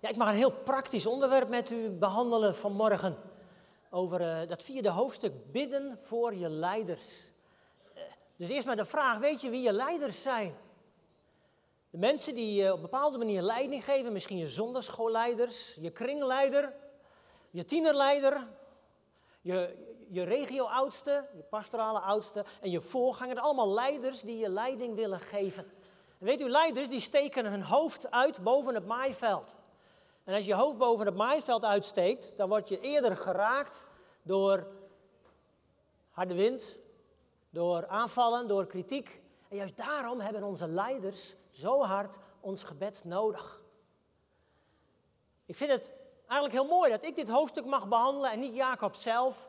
Ja, ik mag een heel praktisch onderwerp met u behandelen vanmorgen. Over uh, dat vierde hoofdstuk, bidden voor je leiders. Uh, dus eerst maar de vraag, weet je wie je leiders zijn? De mensen die uh, op bepaalde manier leiding geven, misschien je zonderschoolleiders, je kringleider, je tienerleider, je, je regio-oudste, je pastorale oudste en je voorganger. Allemaal leiders die je leiding willen geven. En weet u, leiders die steken hun hoofd uit boven het maaiveld. En als je hoofd boven het maaiveld uitsteekt, dan word je eerder geraakt door harde wind, door aanvallen, door kritiek. En juist daarom hebben onze leiders zo hard ons gebed nodig. Ik vind het eigenlijk heel mooi dat ik dit hoofdstuk mag behandelen en niet Jacob zelf.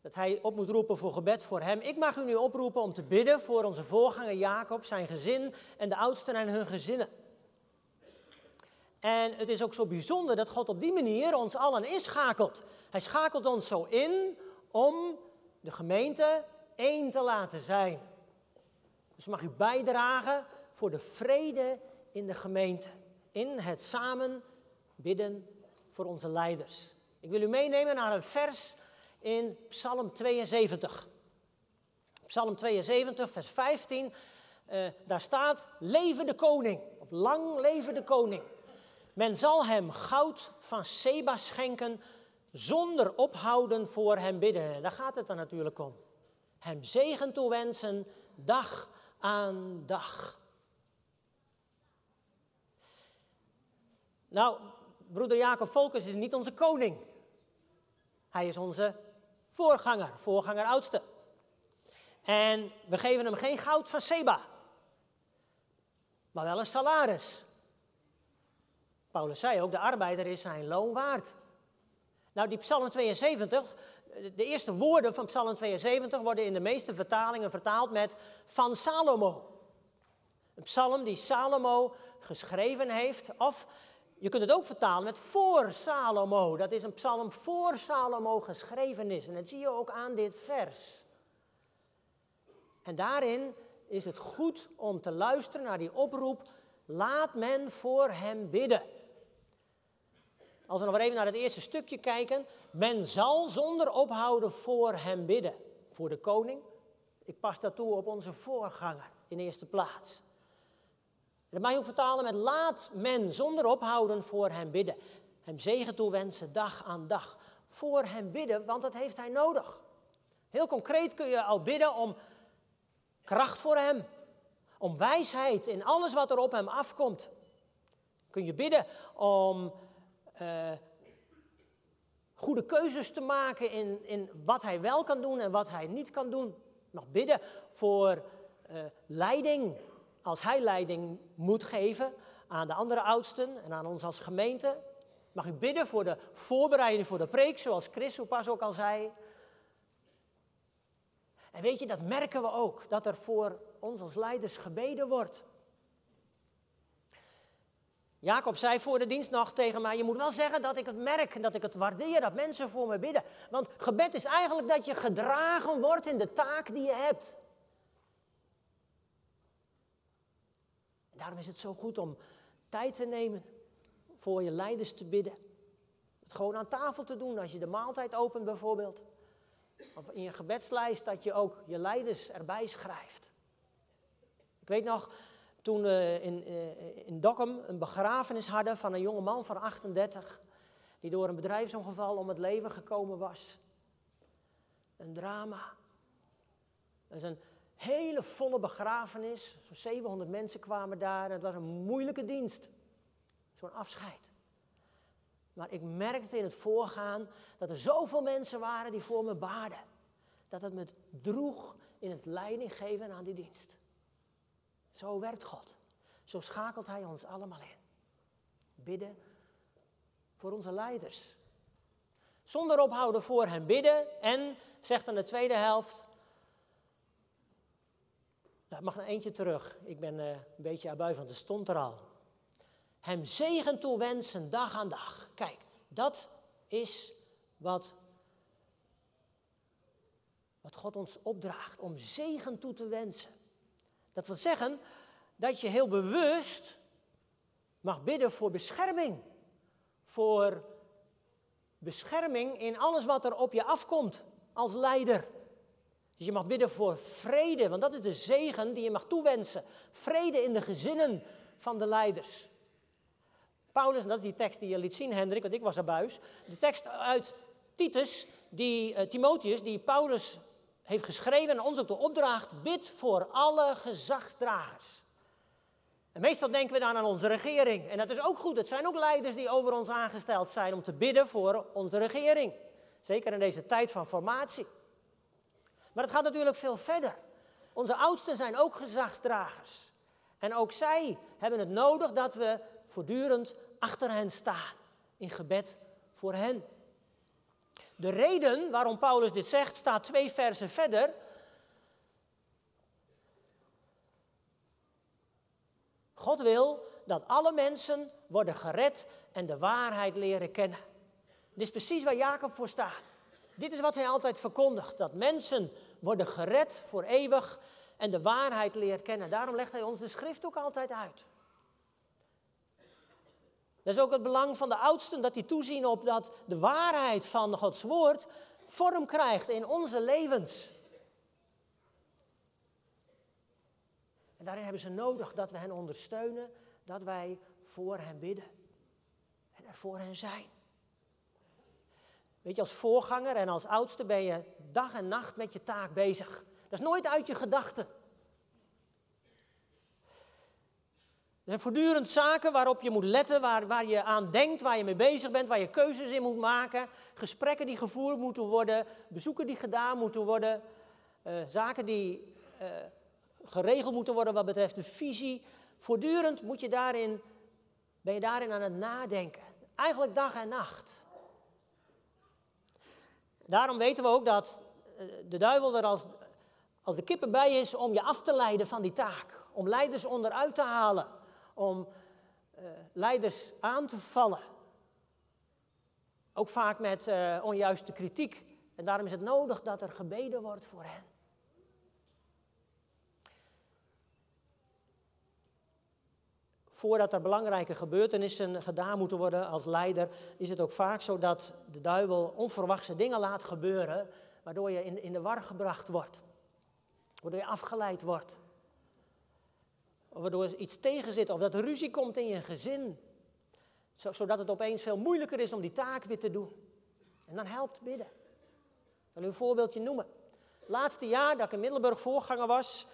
Dat hij op moet roepen voor gebed voor hem. Ik mag u nu oproepen om te bidden voor onze voorganger Jacob, zijn gezin en de oudsten en hun gezinnen. En het is ook zo bijzonder dat God op die manier ons allen inschakelt. Hij schakelt ons zo in om de gemeente één te laten zijn. Dus mag u bijdragen voor de vrede in de gemeente. In het samen bidden voor onze leiders. Ik wil u meenemen naar een vers in Psalm 72. Psalm 72, vers 15. Uh, daar staat: Leven de koning, of lang leven de koning. Men zal hem goud van Seba schenken, zonder ophouden voor hem bidden. En daar gaat het dan natuurlijk om. Hem zegen toewensen, dag aan dag. Nou, broeder Jacob Volkers is niet onze koning. Hij is onze voorganger, voorganger oudste. En we geven hem geen goud van Seba, maar wel een salaris. Paulus zei ook, de arbeider is zijn loon waard. Nou, die Psalm 72, de eerste woorden van Psalm 72 worden in de meeste vertalingen vertaald met van Salomo. Een psalm die Salomo geschreven heeft, of je kunt het ook vertalen met voor Salomo. Dat is een psalm voor Salomo geschreven is. En dat zie je ook aan dit vers. En daarin is het goed om te luisteren naar die oproep: laat men voor hem bidden. Als we nog even naar het eerste stukje kijken. Men zal zonder ophouden voor hem bidden. Voor de koning. Ik pas dat toe op onze voorganger in eerste plaats. Dat mag je ook vertalen met laat men zonder ophouden voor hem bidden. Hem zegen toewensen dag aan dag. Voor hem bidden, want dat heeft hij nodig. Heel concreet kun je al bidden om kracht voor hem. Om wijsheid in alles wat er op hem afkomt. Kun je bidden om uh, goede keuzes te maken in, in wat hij wel kan doen en wat hij niet kan doen. Mag bidden voor uh, leiding, als hij leiding moet geven aan de andere oudsten en aan ons als gemeente. Mag u bidden voor de voorbereiding voor de preek, zoals Chris pas ook al zei. En weet je, dat merken we ook, dat er voor ons als leiders gebeden wordt. Jacob zei voor de dienst nog tegen mij: Je moet wel zeggen dat ik het merk, dat ik het waardeer, dat mensen voor me bidden. Want gebed is eigenlijk dat je gedragen wordt in de taak die je hebt. En daarom is het zo goed om tijd te nemen voor je leiders te bidden. Het gewoon aan tafel te doen als je de maaltijd opent bijvoorbeeld. Of in je gebedslijst dat je ook je leiders erbij schrijft. Ik weet nog, toen we in, uh, in Dokkum een begrafenis hadden van een jonge man van 38, die door een bedrijfsongeval om het leven gekomen was. Een drama. Dat is een hele volle begrafenis. Zo'n 700 mensen kwamen daar. En het was een moeilijke dienst. Zo'n afscheid. Maar ik merkte in het voorgaan dat er zoveel mensen waren die voor me baden. Dat het me droeg in het leiding geven aan die dienst. Zo werkt God. Zo schakelt Hij ons allemaal in. Bidden voor onze leiders. Zonder ophouden voor hen bidden. En, zegt dan de tweede helft. Nou, mag een eentje terug. Ik ben uh, een beetje abuis, want het stond er al. Hem zegen toewensen dag aan dag. Kijk, dat is wat, wat God ons opdraagt. Om zegen toe te wensen. Dat wil zeggen dat je heel bewust mag bidden voor bescherming, voor bescherming in alles wat er op je afkomt als leider. Dus je mag bidden voor vrede, want dat is de zegen die je mag toewensen. Vrede in de gezinnen van de leiders. Paulus, en dat is die tekst die je liet zien, Hendrik, want ik was er buis. De tekst uit Titus, die, uh, Timotheus, die Paulus heeft geschreven en ons ook de opdracht, bid voor alle gezagsdragers. En meestal denken we dan aan onze regering. En dat is ook goed. Het zijn ook leiders die over ons aangesteld zijn om te bidden voor onze regering. Zeker in deze tijd van formatie. Maar het gaat natuurlijk veel verder. Onze oudsten zijn ook gezagsdragers. En ook zij hebben het nodig dat we voortdurend achter hen staan. In gebed voor hen. De reden waarom Paulus dit zegt staat twee versen verder. God wil dat alle mensen worden gered en de waarheid leren kennen. Dit is precies waar Jacob voor staat. Dit is wat hij altijd verkondigt: dat mensen worden gered voor eeuwig en de waarheid leren kennen. Daarom legt hij ons de schrift ook altijd uit. Dat is ook het belang van de oudsten, dat die toezien op dat de waarheid van Gods woord vorm krijgt in onze levens. En daarin hebben ze nodig dat we hen ondersteunen, dat wij voor hen bidden en er voor hen zijn. Weet je, als voorganger en als oudste ben je dag en nacht met je taak bezig. Dat is nooit uit je gedachten. Zijn voortdurend zaken waarop je moet letten, waar, waar je aan denkt, waar je mee bezig bent, waar je keuzes in moet maken. Gesprekken die gevoerd moeten worden, bezoeken die gedaan moeten worden, uh, zaken die uh, geregeld moeten worden wat betreft de visie. Voortdurend moet je daarin, ben je daarin aan het nadenken. Eigenlijk dag en nacht. Daarom weten we ook dat eh, de duivel er als, als de kippen bij is om je af te leiden van die taak. Om leiders onderuit te halen. Om uh, leiders aan te vallen. Ook vaak met uh, onjuiste kritiek. En daarom is het nodig dat er gebeden wordt voor hen. voordat er belangrijke gebeurtenissen gedaan moeten worden als leider, is het ook vaak zo dat de duivel onverwachte dingen laat gebeuren, waardoor je in, in de war gebracht wordt. Waardoor je afgeleid wordt. Of waardoor iets tegen zit, of dat ruzie komt in je gezin. Zodat het opeens veel moeilijker is om die taak weer te doen. En dan helpt bidden. Ik wil u een voorbeeldje noemen. Laatste jaar dat ik in Middelburg voorganger was,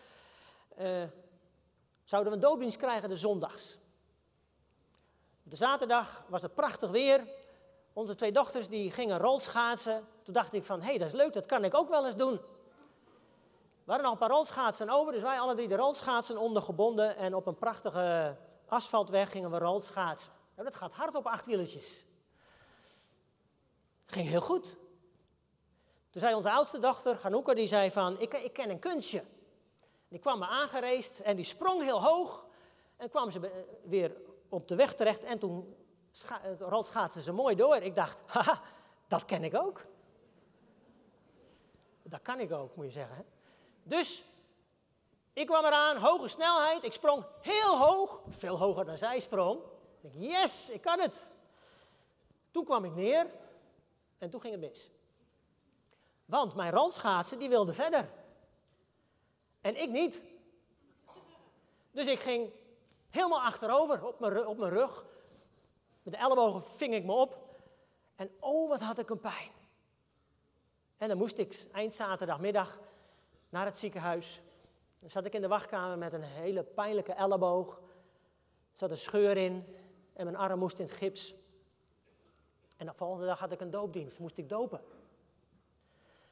uh, zouden we een doopdienst krijgen de zondags. De zaterdag was het prachtig weer. Onze twee dochters die gingen rolschaatsen. Toen dacht ik van, hé, hey, dat is leuk, dat kan ik ook wel eens doen. We hadden nog een paar rolschaatsen over, dus wij alle drie de rolschaatsen ondergebonden. En op een prachtige asfaltweg gingen we rolschaatsen. Nou, dat gaat hard op acht wieletjes. Ging heel goed. Toen zei onze oudste dochter, Ganoeka, die zei van, ik, ik ken een kunstje. Die kwam me aangereest en die sprong heel hoog. En kwam ze eh, weer op de weg terecht en toen rolschaatsen ze mooi door. Ik dacht, haha, dat ken ik ook. Dat kan ik ook, moet je zeggen. Dus ik kwam eraan, hoge snelheid. Ik sprong heel hoog, veel hoger dan zij sprong. Ik dacht, yes, ik kan het. Toen kwam ik neer en toen ging het mis. Want mijn rolschaatsen die wilde verder. En ik niet. Dus ik ging helemaal achterover op mijn, op mijn rug. Met de ellebogen ving ik me op. En oh, wat had ik een pijn. En dan moest ik eind zaterdagmiddag naar het ziekenhuis. Dan zat ik in de wachtkamer met een hele pijnlijke elleboog. Er zat een scheur in en mijn arm moest in het gips. En de volgende dag had ik een doopdienst, moest ik dopen.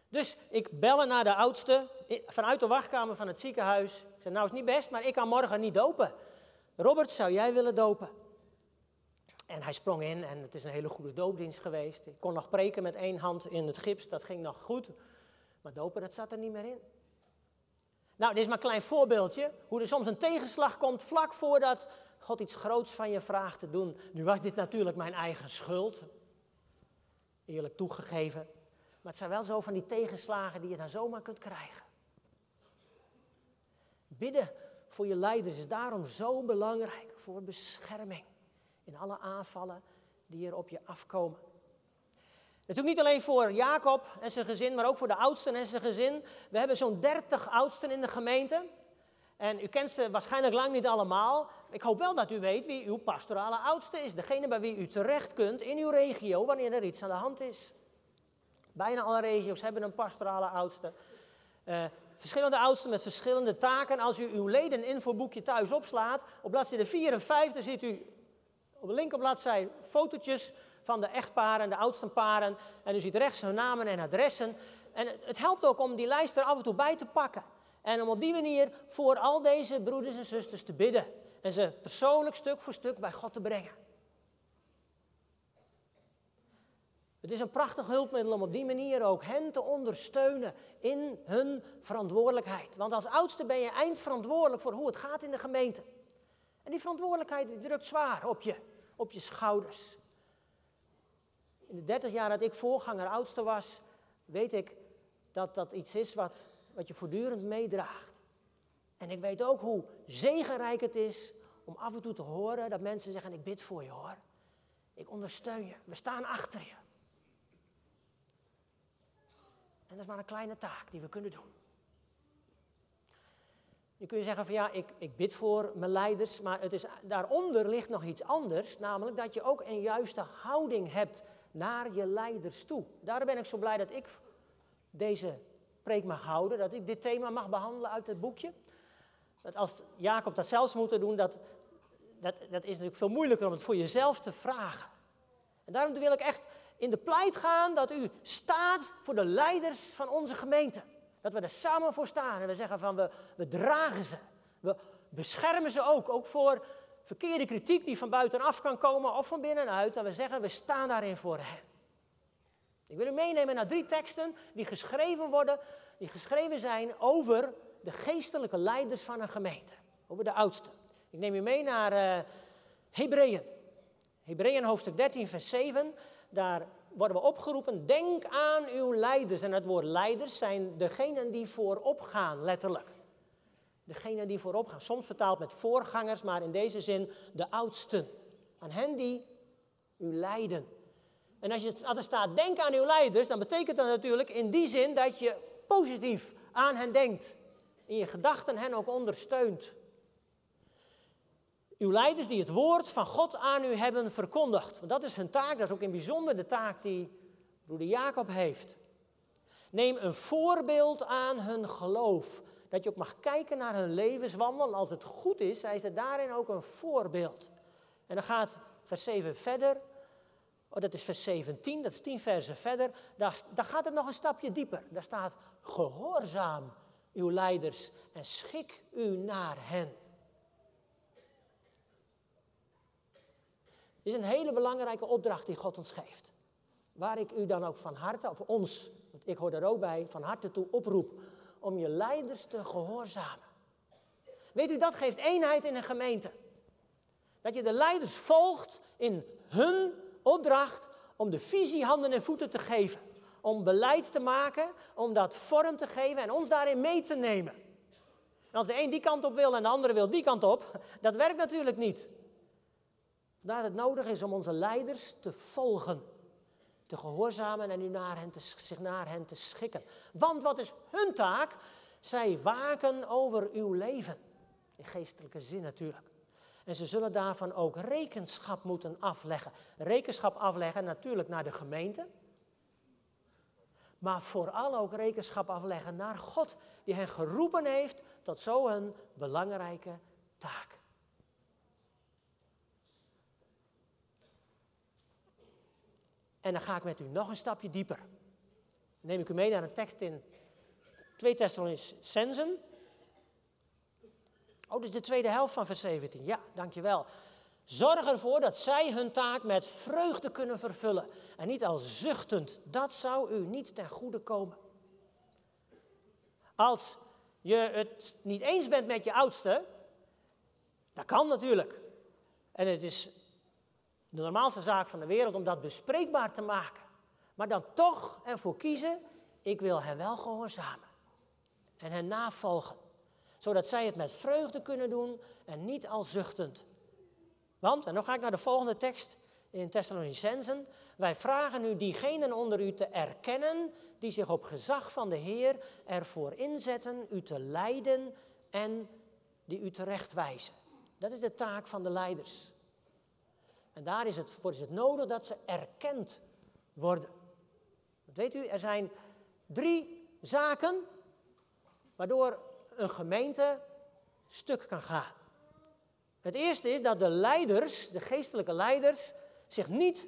Dus ik bellen naar de oudste vanuit de wachtkamer van het ziekenhuis. Ik zei, nou is niet best, maar ik kan morgen niet dopen. Robert, zou jij willen dopen? En hij sprong in en het is een hele goede doopdienst geweest. Ik kon nog preken met één hand in het gips, dat ging nog goed. Maar dopen, dat zat er niet meer in. Nou, dit is maar een klein voorbeeldje. Hoe er soms een tegenslag komt vlak voordat God iets groots van je vraagt te doen. Nu was dit natuurlijk mijn eigen schuld. Eerlijk toegegeven. Maar het zijn wel zo van die tegenslagen die je dan zomaar kunt krijgen. Bidden voor je leiders is daarom zo belangrijk voor bescherming in alle aanvallen die er op je afkomen. Natuurlijk niet alleen voor Jacob en zijn gezin, maar ook voor de oudsten en zijn gezin. We hebben zo'n 30 oudsten in de gemeente. En u kent ze waarschijnlijk lang niet allemaal. Ik hoop wel dat u weet wie uw pastorale oudste is. Degene bij wie u terecht kunt in uw regio wanneer er iets aan de hand is. Bijna alle regio's hebben een pastorale oudste. Uh, verschillende oudsten met verschillende taken. Als u uw ledeninfoboekje thuis opslaat, op bladzijde 4 en 5, dan ziet u op de linkerbladzij fotootjes van de echtparen, de oudste paren. En u ziet rechts hun namen en adressen. En het helpt ook om die lijst er af en toe bij te pakken. En om op die manier voor al deze broeders en zusters te bidden. En ze persoonlijk stuk voor stuk bij God te brengen. Het is een prachtig hulpmiddel om op die manier ook hen te ondersteunen in hun verantwoordelijkheid. Want als oudste ben je eindverantwoordelijk voor hoe het gaat in de gemeente. En die verantwoordelijkheid drukt zwaar op je, op je schouders. In de 30 jaar dat ik voorganger oudste was, weet ik dat dat iets is wat, wat je voortdurend meedraagt. En ik weet ook hoe zegenrijk het is om af en toe te horen dat mensen zeggen: Ik bid voor je hoor. Ik ondersteun je. We staan achter je. En dat is maar een kleine taak die we kunnen doen. Je zeggen van ja, ik, ik bid voor mijn leiders, maar het is, daaronder ligt nog iets anders, namelijk dat je ook een juiste houding hebt naar je leiders toe. Daarom ben ik zo blij dat ik deze preek mag houden, dat ik dit thema mag behandelen uit het boekje. Dat als Jacob dat zelfs moet doen, dat, dat, is natuurlijk veel moeilijker om het voor jezelf te vragen. En daarom wil ik echt in de pleit gaan dat u staat voor de leiders van onze gemeente. Dat we er samen voor staan en we zeggen van we, we dragen ze. We beschermen ze ook, ook voor verkeerde kritiek die van buitenaf kan komen of van binnenuit. Dat we zeggen we staan daarin voor hen. Ik wil u meenemen naar drie teksten die geschreven worden, die geschreven zijn over de geestelijke leiders van een gemeente. Over de oudste. Ik neem u mee naar uh, Hebreeën. Hebreeën hoofdstuk 13, vers 7 daar worden we opgeroepen, denk aan uw leiders. En het woord leiders zijn degenen die voorop gaan, letterlijk. Degenen die voorop gaan. Soms vertaald met voorgangers, maar in deze zin de oudsten. Aan hen die u leiden. En als, je, als er staat, denk aan uw leiders, dan betekent dat natuurlijk in die zin dat je positief aan hen denkt. In je gedachten hen ook ondersteunt. Uw leiders die het woord van God aan u hebben verkondigd. Want dat is hun taak, dat is ook in bijzonder de taak die broeder Jacob heeft. Neem een voorbeeld aan hun geloof. Dat je ook mag kijken naar hun levenswandel. Als het goed is, zijn ze daarin ook een voorbeeld. En dan gaat vers 7 verder. Oh, dat is vers 17, dat is 10 versen verder. Daar, daar gaat het nog een stapje dieper. Daar staat: Gehoorzaam uw leiders en schik u naar hen. is een hele belangrijke opdracht die God ons geeft. Waar ik u dan ook van harte, of ons, want ik hoor daar ook bij, van harte toe oproep om je leiders te gehoorzamen. Weet u, dat geeft eenheid in een gemeente. Dat je de leiders volgt in hun opdracht om de visie handen en voeten te geven. Om beleid te maken, om dat vorm te geven en ons daarin mee te nemen. En als de een die kant op wil en de andere wil die kant op, dat werkt natuurlijk niet. Vandaar het nodig is om onze leiders te volgen, te gehoorzamen en u naar hen te, zich naar hen te schikken. Want wat is hun taak? Zij waken over uw leven. In geestelijke zin natuurlijk. En ze zullen daarvan ook rekenschap moeten afleggen. Rekenschap afleggen natuurlijk naar de gemeente. Maar vooral ook rekenschap afleggen naar God, die hen geroepen heeft tot zo'n belangrijke taak. En dan ga ik met u nog een stapje dieper. Dan neem ik u mee naar een tekst in 2 Thessalonicensen. Oh, dus de tweede helft van vers 17. Ja, dankjewel. Zorg ervoor dat zij hun taak met vreugde kunnen vervullen. En niet al zuchtend. Dat zou u niet ten goede komen. Als je het niet eens bent met je oudste, dat kan natuurlijk. En het is de normaalste zaak van de wereld om dat bespreekbaar te maken. Maar dan toch ervoor kiezen, ik wil hen wel gehoorzamen. En hen navolgen. Zodat zij het met vreugde kunnen doen en niet al zuchtend. Want, en dan ga ik naar de volgende tekst, in Thessalonicensen. Wij vragen u diegenen onder u te erkennen die zich op gezag van de Heer ervoor inzetten u te leiden en die u terechtwijzen. Dat is de taak van de leiders. En daar is het, voor is het nodig dat ze erkend worden. Weet u, er zijn drie zaken waardoor een gemeente stuk kan gaan. Het eerste is dat de leiders, de geestelijke leiders, zich niet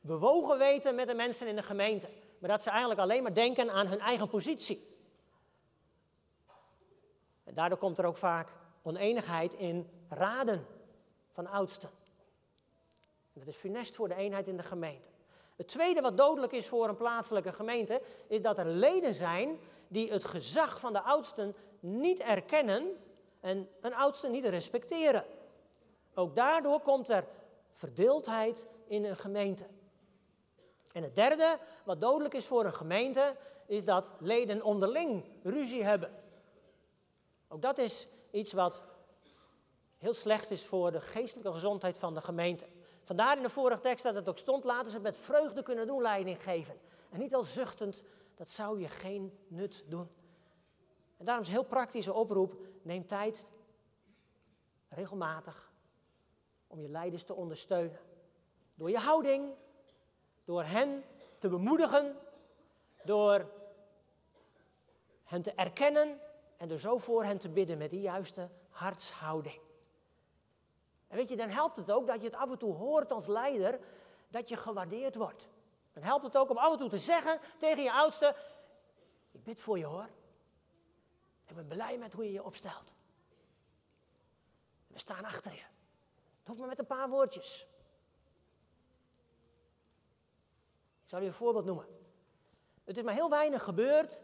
bewogen weten met de mensen in de gemeente. Maar dat ze eigenlijk alleen maar denken aan hun eigen positie. En daardoor komt er ook vaak oneenigheid in raden van oudsten. Dat is funest voor de eenheid in de gemeente. Het tweede wat dodelijk is voor een plaatselijke gemeente, is dat er leden zijn die het gezag van de oudsten niet erkennen en een oudste niet respecteren. Ook daardoor komt er verdeeldheid in een gemeente. En het derde, wat dodelijk is voor een gemeente, is dat leden onderling ruzie hebben. Ook dat is iets wat heel slecht is voor de geestelijke gezondheid van de gemeente. Vandaar in de vorige tekst dat het ook stond, laten ze met vreugde kunnen doen, leiding geven. En niet al zuchtend, dat zou je geen nut doen. En daarom is een heel praktische oproep, neem tijd, regelmatig, om je leiders te ondersteunen. Door je houding, door hen te bemoedigen, door hen te erkennen en door zo voor hen te bidden met die juiste hartshouding. En weet je, dan helpt het ook dat je het af en toe hoort als leider dat je gewaardeerd wordt. Dan helpt het ook om af en toe te zeggen tegen je oudste: Ik bid voor je hoor. Ik ben blij met hoe je je opstelt. We staan achter je. Het hoeft maar met een paar woordjes. Ik zal je een voorbeeld noemen. Het is maar heel weinig gebeurd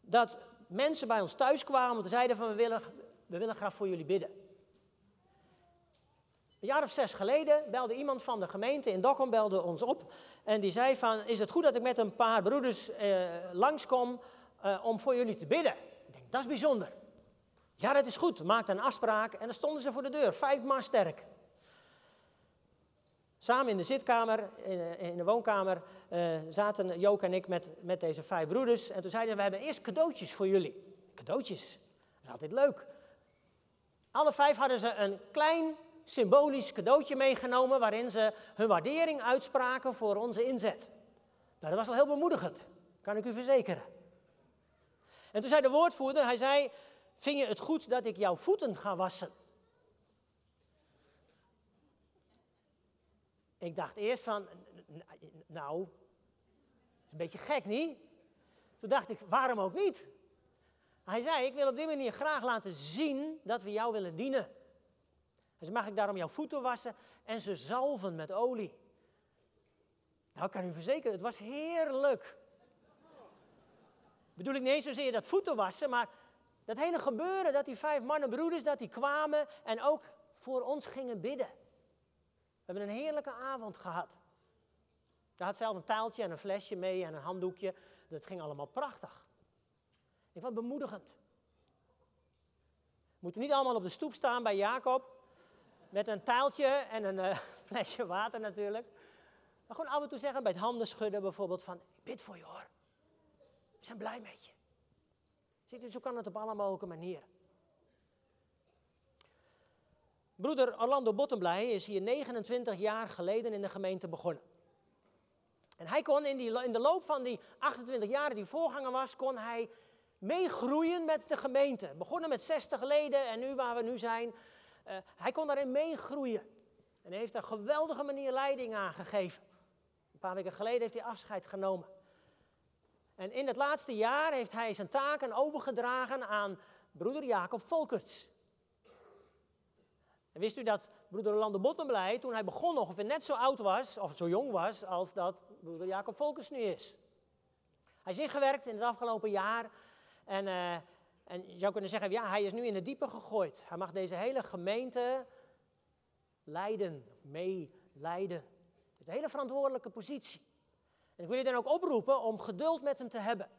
dat mensen bij ons thuis kwamen en zeiden van we willen, we willen graag voor jullie bidden. Een jaar of zes geleden belde iemand van de gemeente in Dokkum belde ons op en die zei van is het goed dat ik met een paar broeders eh, langskom eh, om voor jullie te bidden? Ik denk dat is bijzonder. Ja, dat is goed. Maakte een afspraak en dan stonden ze voor de deur, vijf maar sterk. Samen in de zitkamer, in, in de woonkamer, uh, zaten Jook en ik met, met deze vijf broeders. En toen zeiden we, we hebben eerst cadeautjes voor jullie. Cadeautjes, dat is altijd leuk. Alle vijf hadden ze een klein symbolisch cadeautje meegenomen waarin ze hun waardering uitspraken voor onze inzet. Nou, dat was al heel bemoedigend, kan ik u verzekeren. En toen zei de woordvoerder, hij zei, vind je het goed dat ik jouw voeten ga wassen? Ik dacht eerst van, nou, is een beetje gek, niet? Toen dacht ik, waarom ook niet? Hij zei, ik wil op die manier graag laten zien dat we jou willen dienen. Hij zei, mag ik daarom jouw voeten wassen en ze zalven met olie? Nou, ik kan u verzekeren, het was heerlijk. Bedoel ik niet eens zozeer dat voeten wassen, maar dat hele gebeuren, dat die vijf mannen broeders, dat die kwamen en ook voor ons gingen bidden. We hebben een heerlijke avond gehad. Hij had zelf een taaltje en een flesje mee en een handdoekje. Dat ging allemaal prachtig. Ik vond het bemoedigend. Moeten niet allemaal op de stoep staan bij Jacob. Met een taaltje en een uh, flesje water natuurlijk. Maar gewoon af en toe zeggen bij het handen schudden bijvoorbeeld van... Ik bid voor je hoor. We zijn blij met je. Ziet u, zo kan het op alle mogelijke manieren. Broeder Orlando Bottenblij is hier 29 jaar geleden in de gemeente begonnen. En hij kon in, die, in de loop van die 28 jaar die voorganger was, kon hij meegroeien met de gemeente. Begonnen met 60 leden en nu waar we nu zijn, uh, hij kon daarin meegroeien. En heeft een geweldige manier leiding aangegeven. Een paar weken geleden heeft hij afscheid genomen. En in het laatste jaar heeft hij zijn taken overgedragen aan broeder Jacob Volkerts. En wist u dat broeder Orlando Bottenblij, toen hij begon ongeveer net zo oud was, of zo jong was, als dat broeder Jacob Volkers nu is? Hij is ingewerkt in het afgelopen jaar. En, uh, en je zou kunnen zeggen, ja, hij is nu in het diepe gegooid. Hij mag deze hele gemeente leiden, of meeleiden. Een hele verantwoordelijke positie. En ik wil je dan ook oproepen om geduld met hem te hebben.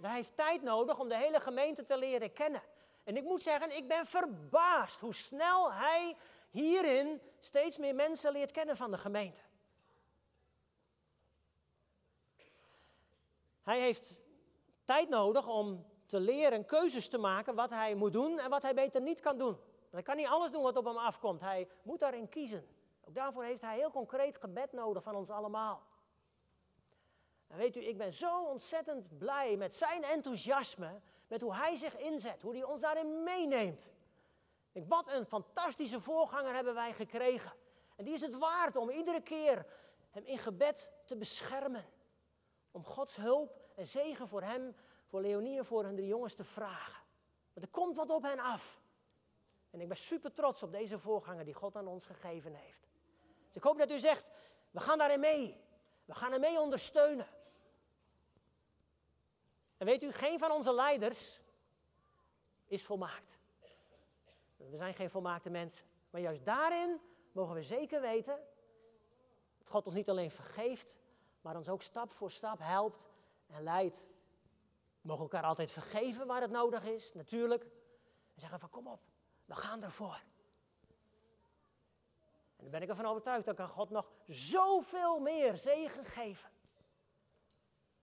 Hij heeft tijd nodig om de hele gemeente te leren kennen. En ik moet zeggen, ik ben verbaasd hoe snel hij hierin steeds meer mensen leert kennen van de gemeente. Hij heeft tijd nodig om te leren keuzes te maken wat hij moet doen en wat hij beter niet kan doen. Hij kan niet alles doen wat op hem afkomt. Hij moet daarin kiezen. Ook daarvoor heeft hij heel concreet gebed nodig van ons allemaal. En weet u, ik ben zo ontzettend blij met zijn enthousiasme, met hoe hij zich inzet, hoe hij ons daarin meeneemt. Wat een fantastische voorganger hebben wij gekregen. En die is het waard om iedere keer hem in gebed te beschermen. Om Gods hulp en zegen voor hem, voor Leonie en voor hun drie jongens te vragen. Want er komt wat op hen af. En ik ben super trots op deze voorganger die God aan ons gegeven heeft. Dus ik hoop dat u zegt, we gaan daarin mee. We gaan hem mee ondersteunen. En weet u, geen van onze leiders is volmaakt. We zijn geen volmaakte mensen. Maar juist daarin mogen we zeker weten dat God ons niet alleen vergeeft, maar ons ook stap voor stap helpt en leidt. Mogen elkaar altijd vergeven waar het nodig is, natuurlijk. En zeggen van kom op, we gaan ervoor. En dan ben ik ervan overtuigd, dat kan God nog zoveel meer zegen geven.